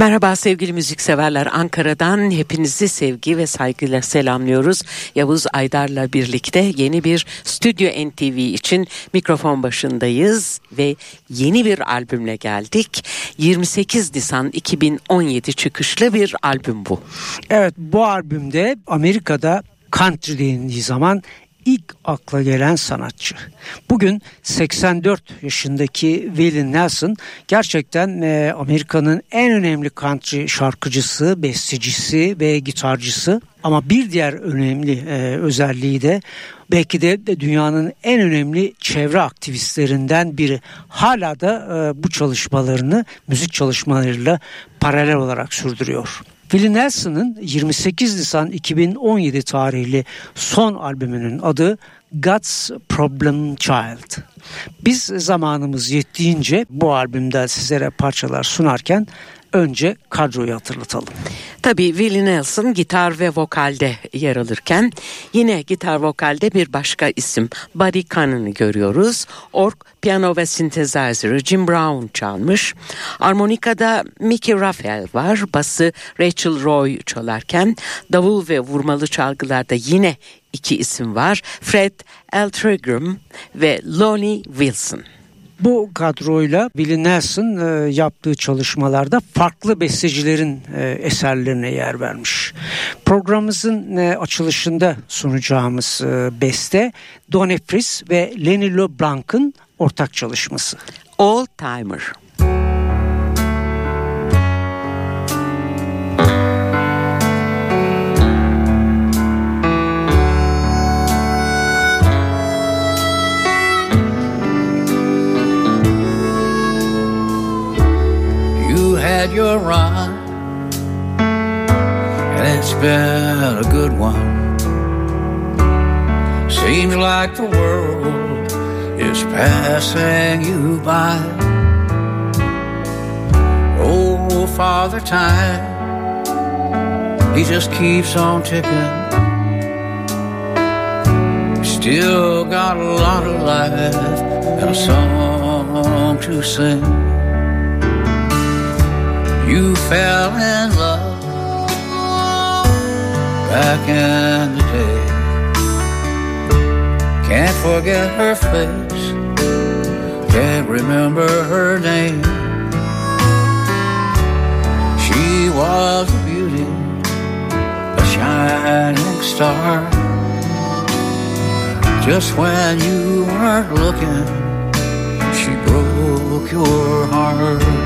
Merhaba sevgili müzikseverler Ankara'dan hepinizi sevgi ve saygıyla selamlıyoruz. Yavuz Aydar'la birlikte yeni bir Stüdyo NTV için mikrofon başındayız ve yeni bir albümle geldik. 28 Nisan 2017 çıkışlı bir albüm bu. Evet bu albümde Amerika'da country denildiği zaman ilk akla gelen sanatçı. Bugün 84 yaşındaki Willie Nelson gerçekten e, Amerika'nın en önemli country şarkıcısı, bestecisi ve gitarcısı. Ama bir diğer önemli e, özelliği de belki de dünyanın en önemli çevre aktivistlerinden biri. Hala da e, bu çalışmalarını müzik çalışmalarıyla paralel olarak sürdürüyor. Willie Nelson'ın 28 Nisan 2017 tarihli son albümünün adı God's Problem Child. Biz zamanımız yettiğince bu albümden sizlere parçalar sunarken önce kadroyu hatırlatalım. Tabii Willie Nelson gitar ve vokalde yer alırken yine gitar vokalde bir başka isim Buddy Cannon'ı görüyoruz. Ork, piyano ve synthesizer'ı Jim Brown çalmış. Armonikada Mickey Raphael var. Bası Rachel Roy çalarken davul ve vurmalı çalgılarda yine iki isim var. Fred Eltrigram ve Lonnie Wilson. Bu kadroyla Willie Nelson e, yaptığı çalışmalarda farklı bestecilerin e, eserlerine yer vermiş. Programımızın e, açılışında sunacağımız e, beste Don Fris ve Lenny LeBlanc'ın ortak çalışması. All Timer. Had your run, and it's been a good one. Seems like the world is passing you by. Oh, Father Time, he just keeps on ticking. Still got a lot of life and a song to sing. You fell in love back in the day. Can't forget her face, can't remember her name. She was a beauty, a shining star. Just when you weren't looking, she broke your heart.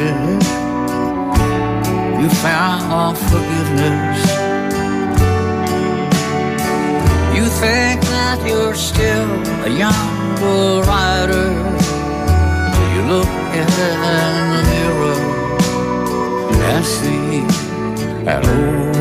Bridges. You found forgiveness. You think that you're still a young bull rider. You look in the mirror and see that old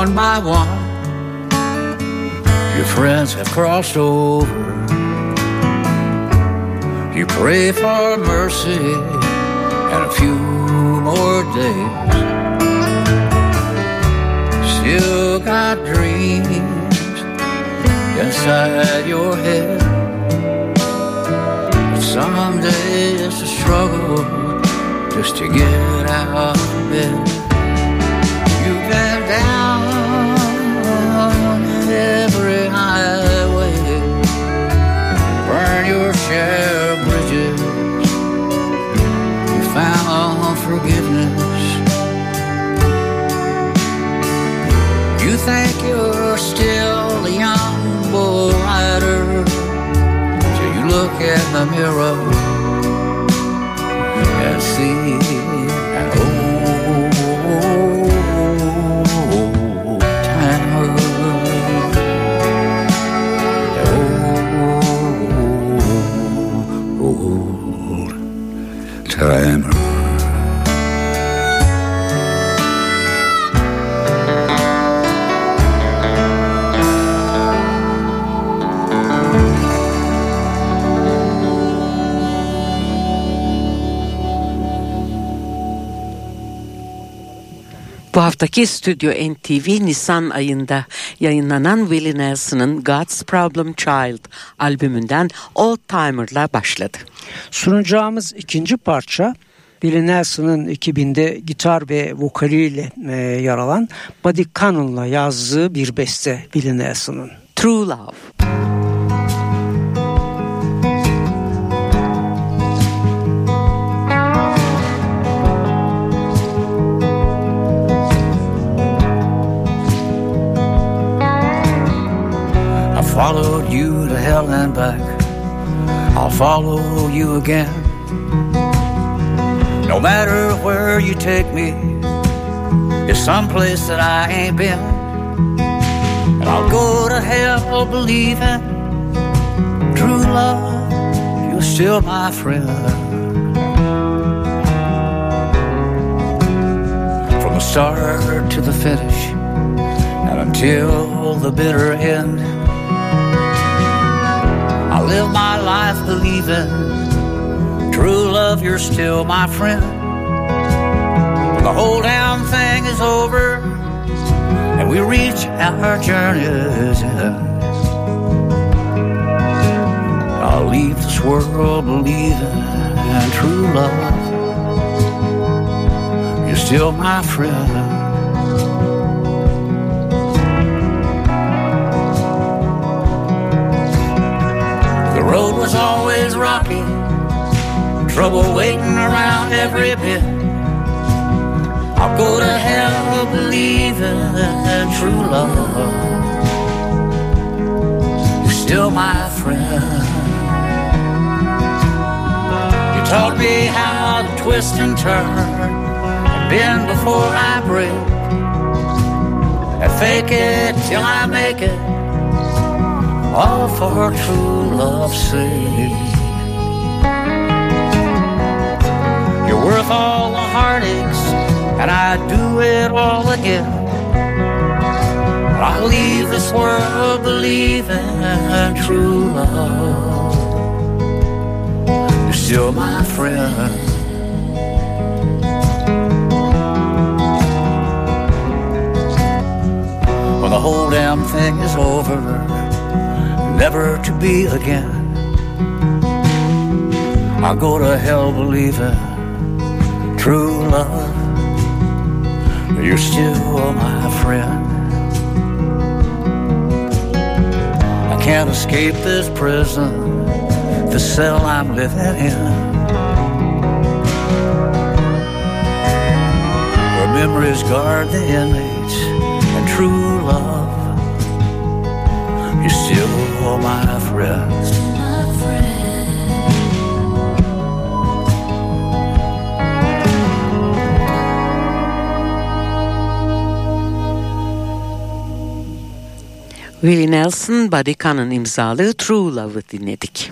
one by one. Your friends have crossed over. You pray for mercy and a few more days. Still got dreams inside your head. But someday it's a struggle just to get out of bed. The mirror haftaki Stüdyo NTV Nisan ayında yayınlanan Willie Nelson'ın God's Problem Child albümünden Old Timer'la başladı. Sunacağımız ikinci parça Willie Nelson'ın 2000'de gitar ve vokaliyle e, yer alan Buddy Cannon'la yazdığı bir beste Willie Nelson'ın. True Love. Followed you to hell and back. I'll follow you again. No matter where you take me, it's someplace that I ain't been. And I'll go to hell believing true love, you're still my friend. From the start to the finish, and until the bitter end. I live my life believing true love, you're still my friend. The whole damn thing is over and we reach our journey's end. I'll leave this world believing in true love. You're still my friend. Road was always rocky, trouble waiting around every bit. I'll go to hell believing in true love. You're still my friend. You taught me how to twist and turn and bend before I break. I fake it till I make it all for her true love's sake. You're worth all the heartaches, and I'd do it all again. But I leave this world believing in true love. You're still my friend. When the whole damn thing is over never to be again. I'll go to hell believing true love. You're still my friend. I can't escape this prison, the cell I'm living in. Where memories guard the inmates and true love. You're still my friend. Willie Nelson, Buddy Cannon imzalı True Love'ı dinledik.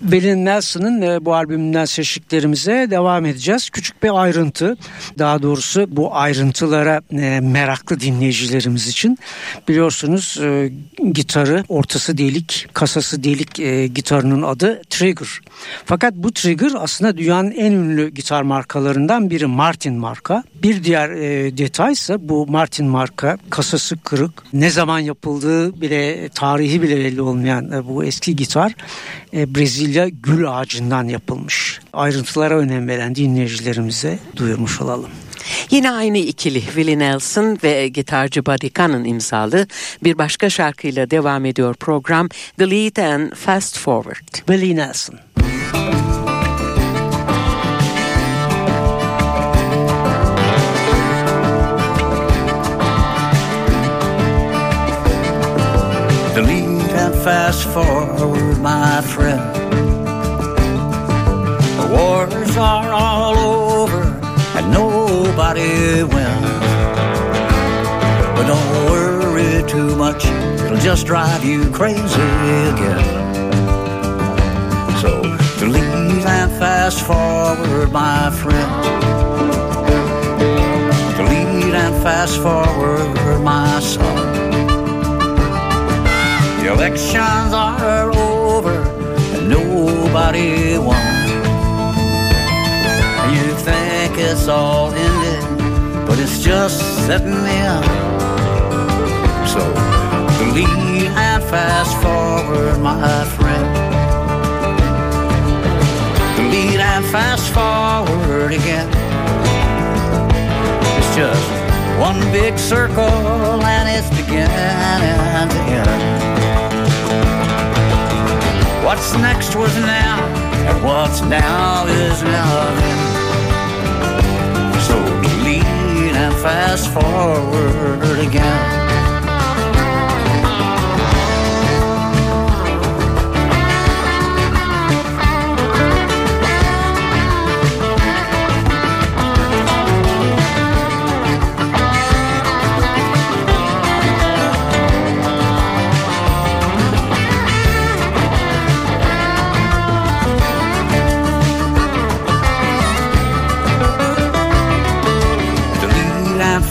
Willie Nelson'ın e, bu albümünden seçtiklerimize devam edeceğiz. Küçük bir ayrıntı, daha doğrusu bu ayrıntılara e, meraklı dinleyicilerimiz için. Biliyorsunuz e, gitarı, ortası delik, kasası delik gitarının adı Trigger. Fakat bu Trigger aslında dünyanın en ünlü gitar markalarından biri Martin marka. Bir diğer detay ise bu Martin marka kasası kırık. Ne zaman yapıldığı bile tarihi bile belli olmayan bu eski gitar e, Brezilya gül ağacından yapılmış. Ayrıntılara önem veren dinleyicilerimize duyurmuş olalım. Yine aynı ikili Willie Nelson ve gitarcı Buddy Cannon imzalı bir başka şarkıyla devam ediyor program The Lead and Fast Forward. Willie Nelson. just drive you crazy again. So delete and fast forward, my friend. Delete and fast forward, my son. The elections are over and nobody won. You think it's all ended, but it's just setting in. Delete and fast forward, my friend. Delete and fast forward again. It's just one big circle and it's beginning to end. What's next was now, and what's now is now then. So delete and fast forward again.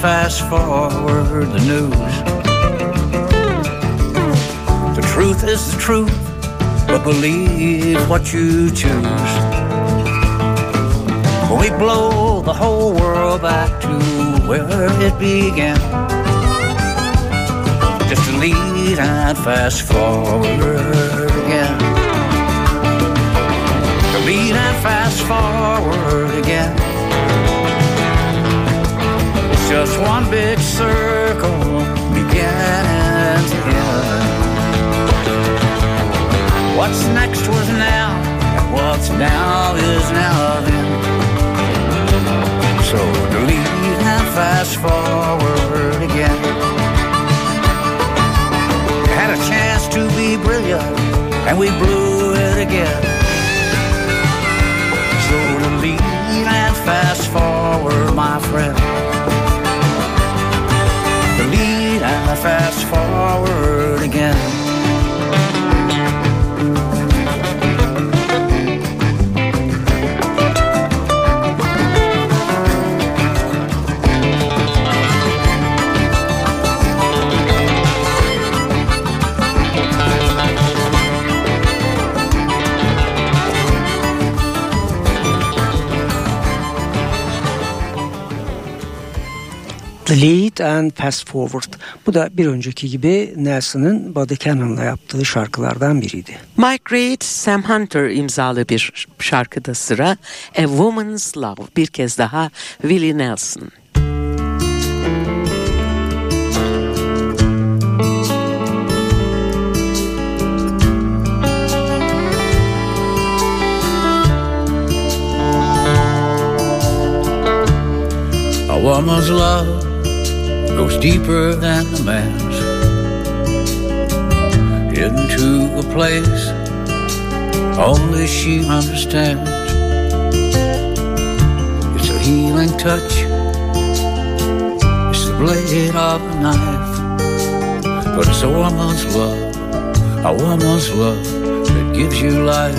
Fast forward the news. The truth is the truth, but believe what you choose. We blow the whole world back to where it began. Just delete and fast forward again. Delete and fast forward again. Just one big circle, beginning to end. What's next was now, and what's now is now then. So delete and fast forward again. Had a chance to be brilliant, and we blew it again. So delete and fast forward, my friend. Delete and Fast Forward. Bu da bir önceki gibi Nelson'ın Buddy Cannon'la yaptığı şarkılardan biriydi. Mike Reid, Sam Hunter imzalı bir şarkıda sıra A Woman's Love bir kez daha Willie Nelson. A woman's love goes deeper than a man's into a place only she understands. It's a healing touch, it's the blade of a knife, but it's a woman's love, a woman's love that gives you life.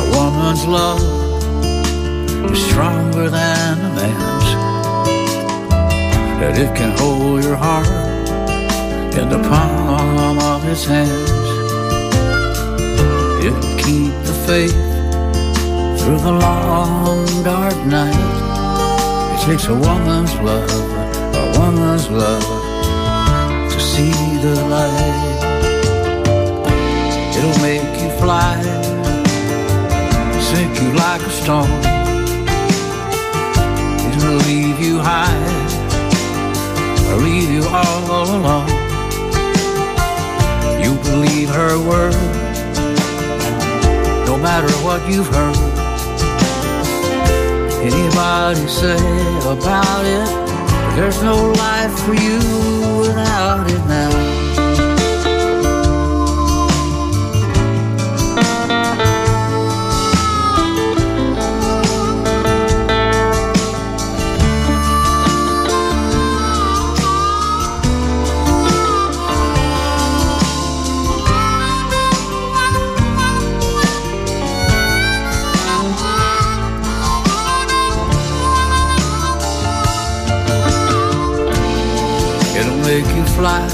A woman's love is stronger than a man's. That it can hold your heart in the palm of its hands. It can keep the faith through the long dark night. It takes a woman's love, a woman's love to see the light. It'll make you fly, sink you like a stone. It'll leave you high leave you all alone. You believe her word, no matter what you've heard. Anybody say about it? There's no life for you without it now. Make you fly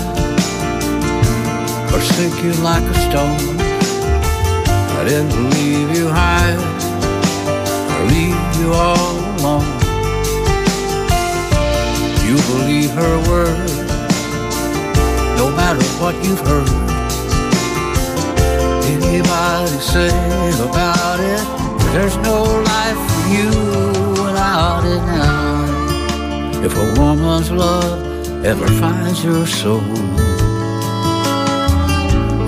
or sink you like a stone. I didn't leave you high or leave you all alone. You believe her word, no matter what you've heard. Anybody say about it? There's no life for you without it now. If a woman's love ever finds your soul,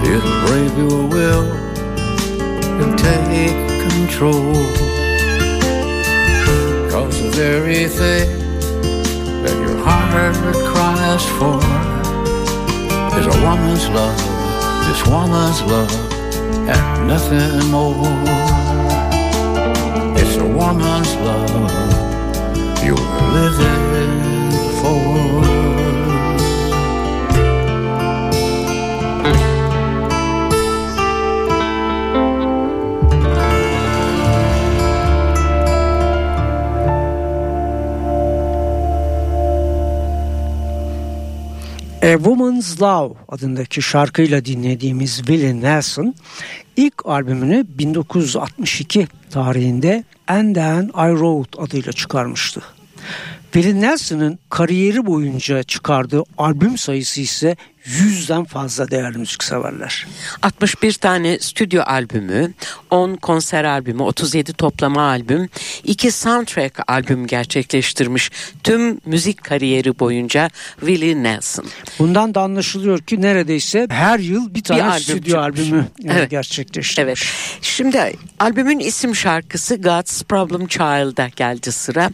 it'll break your will and take control. Cause the very thing that your heart cries for is a woman's love, this woman's love, and nothing more. It's a woman's love you're living A Woman's Love adındaki şarkıyla dinlediğimiz Willie Nelson ilk albümünü 1962 tarihinde And Then I Wrote adıyla çıkarmıştı. Willie Nelson'ın kariyeri boyunca çıkardığı albüm sayısı ise yüzden fazla değerli müzikseverler. 61 tane stüdyo albümü, 10 konser albümü, 37 toplama albüm, 2 soundtrack albüm gerçekleştirmiş tüm müzik kariyeri boyunca Willie Nelson. Bundan da anlaşılıyor ki neredeyse her yıl bir tane albüm stüdyo çıkmış. albümü e, Evet. gerçekleştirmiş. Evet. Şimdi albümün isim şarkısı God's Problem Child'a geldi sıra.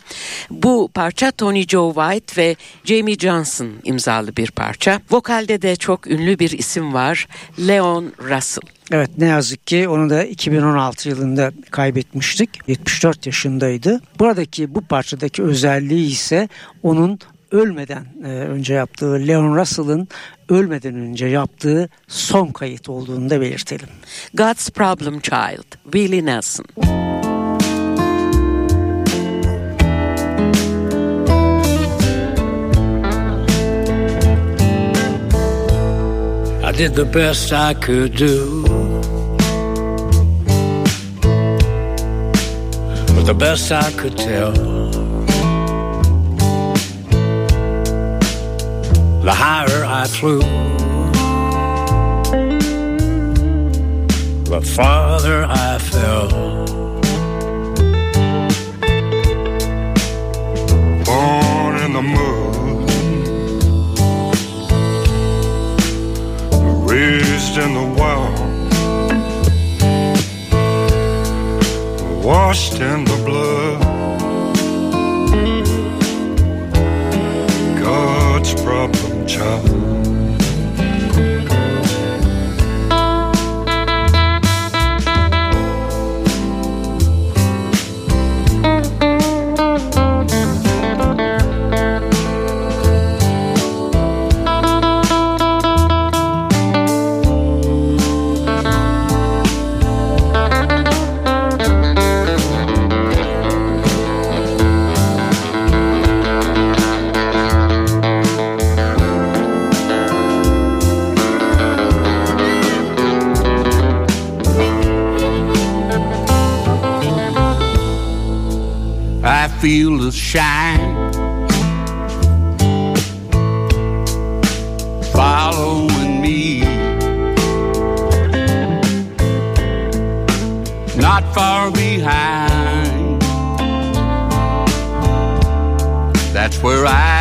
Bu parça Tony Joe White ve Jamie Johnson imzalı bir parça. Vokalde de çok ünlü bir isim var. Leon Russell. Evet ne yazık ki onu da 2016 yılında kaybetmiştik. 74 yaşındaydı. Buradaki bu parçadaki özelliği ise onun ölmeden e, önce yaptığı Leon Russell'ın ölmeden önce yaptığı son kayıt olduğunu da belirtelim. God's Problem Child. Willie Nelson. I did the best I could do. With the best I could tell. The higher I flew, the farther I fell. born in the mud, in the wild, washed in the blood. God's problem child. Feel the shine following me. Not far behind. That's where I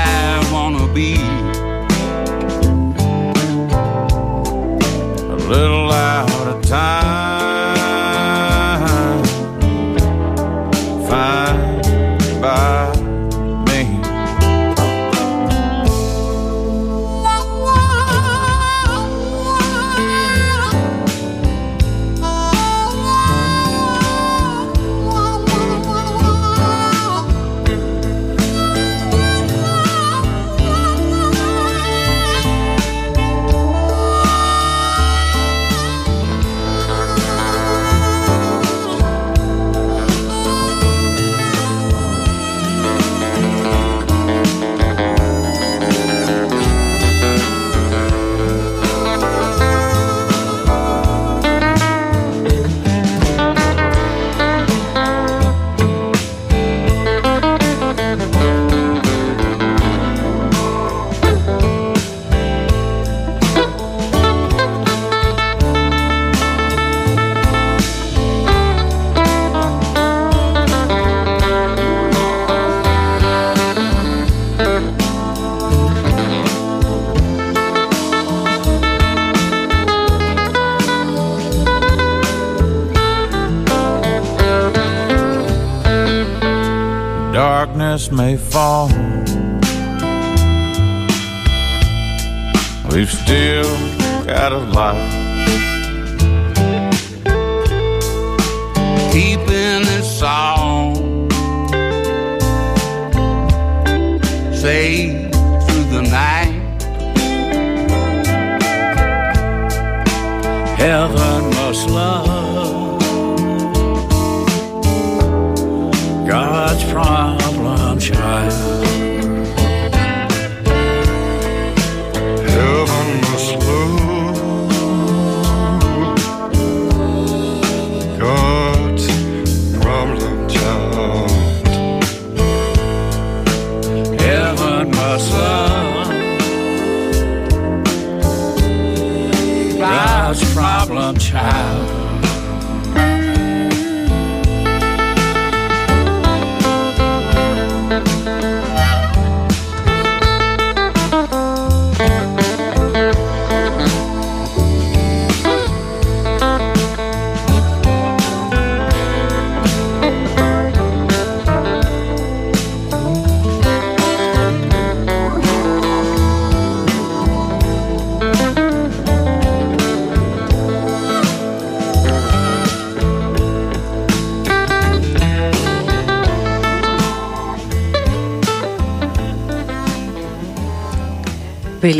chips may fall. We've still got a lot. Keeping this song safe through the night. Heaven must love God's problem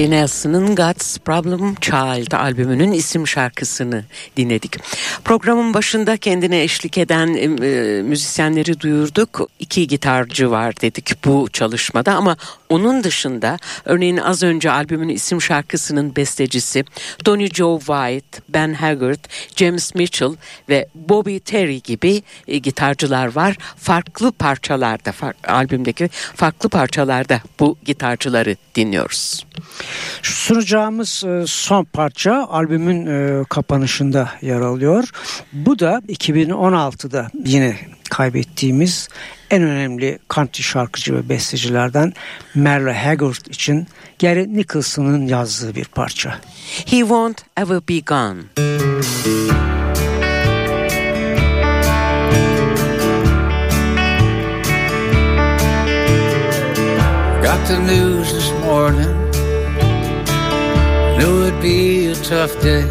Willie Nelson'ın God's Problem Child albümünün isim şarkısını dinledik. Programın başında kendine eşlik eden e, müzisyenleri duyurduk. İki gitarcı var dedik bu çalışmada ama onun dışında örneğin az önce albümün isim şarkısının bestecisi Donny Joe White, Ben Haggard, James Mitchell ve Bobby Terry gibi e, gitarcılar var. Farklı parçalarda, far, albümdeki farklı parçalarda bu gitarcıları dinliyoruz. Sunacağımız e, son parça albümün e, kapanışında yer alıyor. Bu da 2016'da yine kaybettiğimiz en önemli country şarkıcı ve bestecilerden Merle Haggard için Gary Nicholson'ın yazdığı bir parça. He won't ever be gone. Got the news this morning. Knew it'd be a tough day.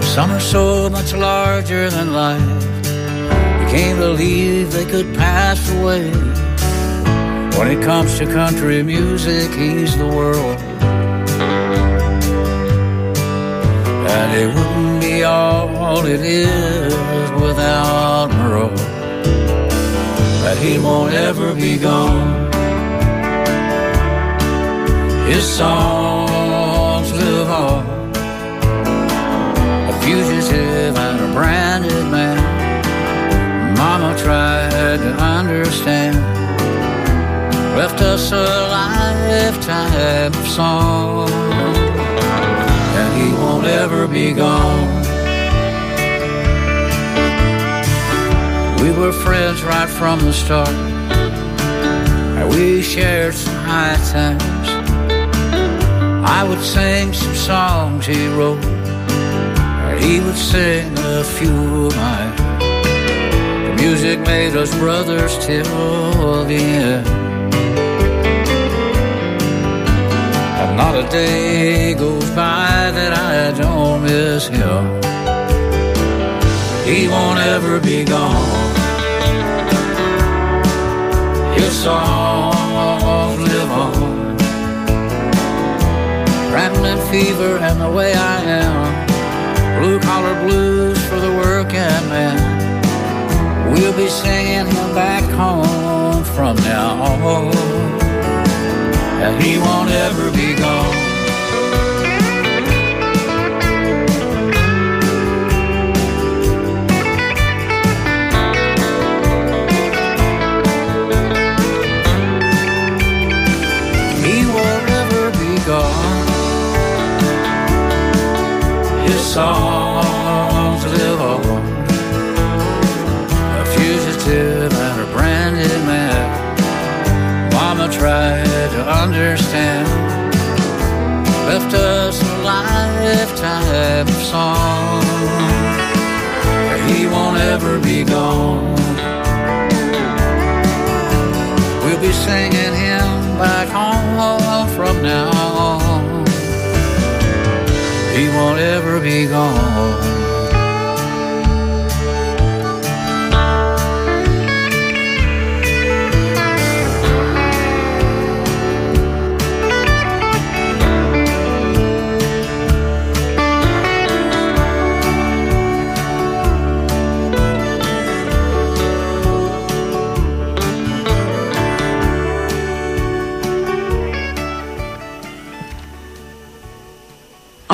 Some are so much larger than life. Can't believe they could pass away. When it comes to country music, he's the world. And it wouldn't be all it is without Merle. That he won't ever be gone. His songs live on. A fugitive and a branded man. Tried to understand. Left us a lifetime of song. And he won't ever be gone. We were friends right from the start. And we shared some high times. I would sing some songs he wrote, and he would sing a few of mine. Music made us brothers till the end. And not a day goes by that I don't miss him. He won't ever be gone. His songs live on. Rattling fever and the way I am. Blue collar blues for the working man. We'll be singing him back home from now on. And he won't ever be gone. Songs Tried to understand. Left us a lifetime of song. He won't ever be gone. We'll be singing him back home from now on. He won't ever be gone.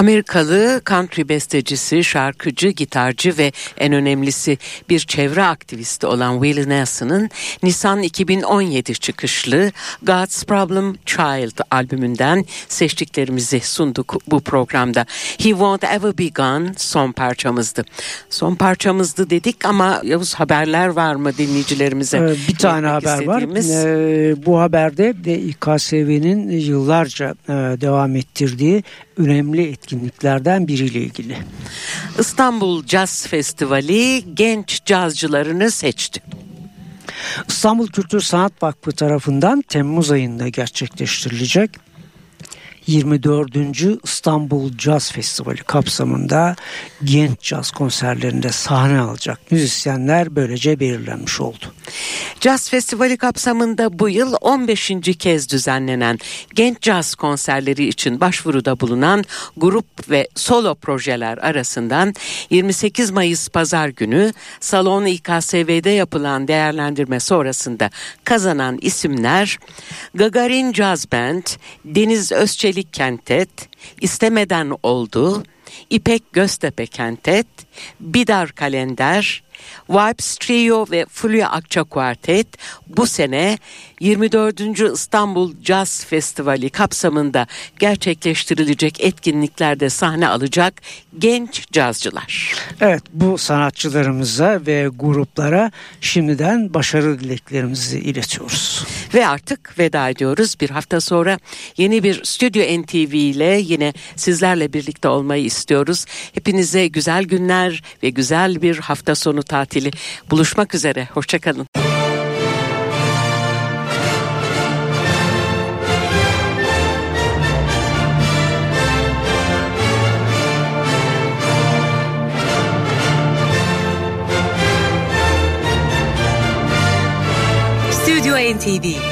Amerikalı country bestecisi, şarkıcı, gitarcı ve en önemlisi bir çevre aktivisti olan Willie Nelson'ın Nisan 2017 çıkışlı God's Problem Child albümünden seçtiklerimizi sunduk bu programda. He Won't Ever Be Gone son parçamızdı. Son parçamızdı dedik ama Yavuz haberler var mı dinleyicilerimize? Ee, bir tane haber var. Ee, bu haberde de İKSV'nin yıllarca e, devam ettirdiği önemli etkinliklerden biriyle ilgili. İstanbul Jazz Festivali genç cazcılarını seçti. İstanbul Kültür Sanat Vakfı tarafından Temmuz ayında gerçekleştirilecek 24. İstanbul Jazz Festivali kapsamında genç caz konserlerinde sahne alacak müzisyenler böylece belirlenmiş oldu. Jazz Festivali kapsamında bu yıl 15. kez düzenlenen genç caz konserleri için başvuruda bulunan grup ve solo projeler arasından 28 Mayıs Pazar günü Salon İKSV'de yapılan değerlendirme sonrasında kazanan isimler Gagarin Jazz Band, Deniz Özçelik Kentet, İstemeden Oldu, İpek Göztepe Kentet, Bidar Kalender, Vibes Trio ve Fulya Akça Quartet bu sene 24. İstanbul Jazz Festivali kapsamında gerçekleştirilecek etkinliklerde sahne alacak genç cazcılar. Evet bu sanatçılarımıza ve gruplara şimdiden başarı dileklerimizi iletiyoruz. Ve artık veda ediyoruz. Bir hafta sonra yeni bir Stüdyo NTV ile yine sizlerle birlikte olmayı istiyoruz. Hepinize güzel günler ve güzel bir hafta sonu tatili. Buluşmak üzere. Hoşçakalın. NTV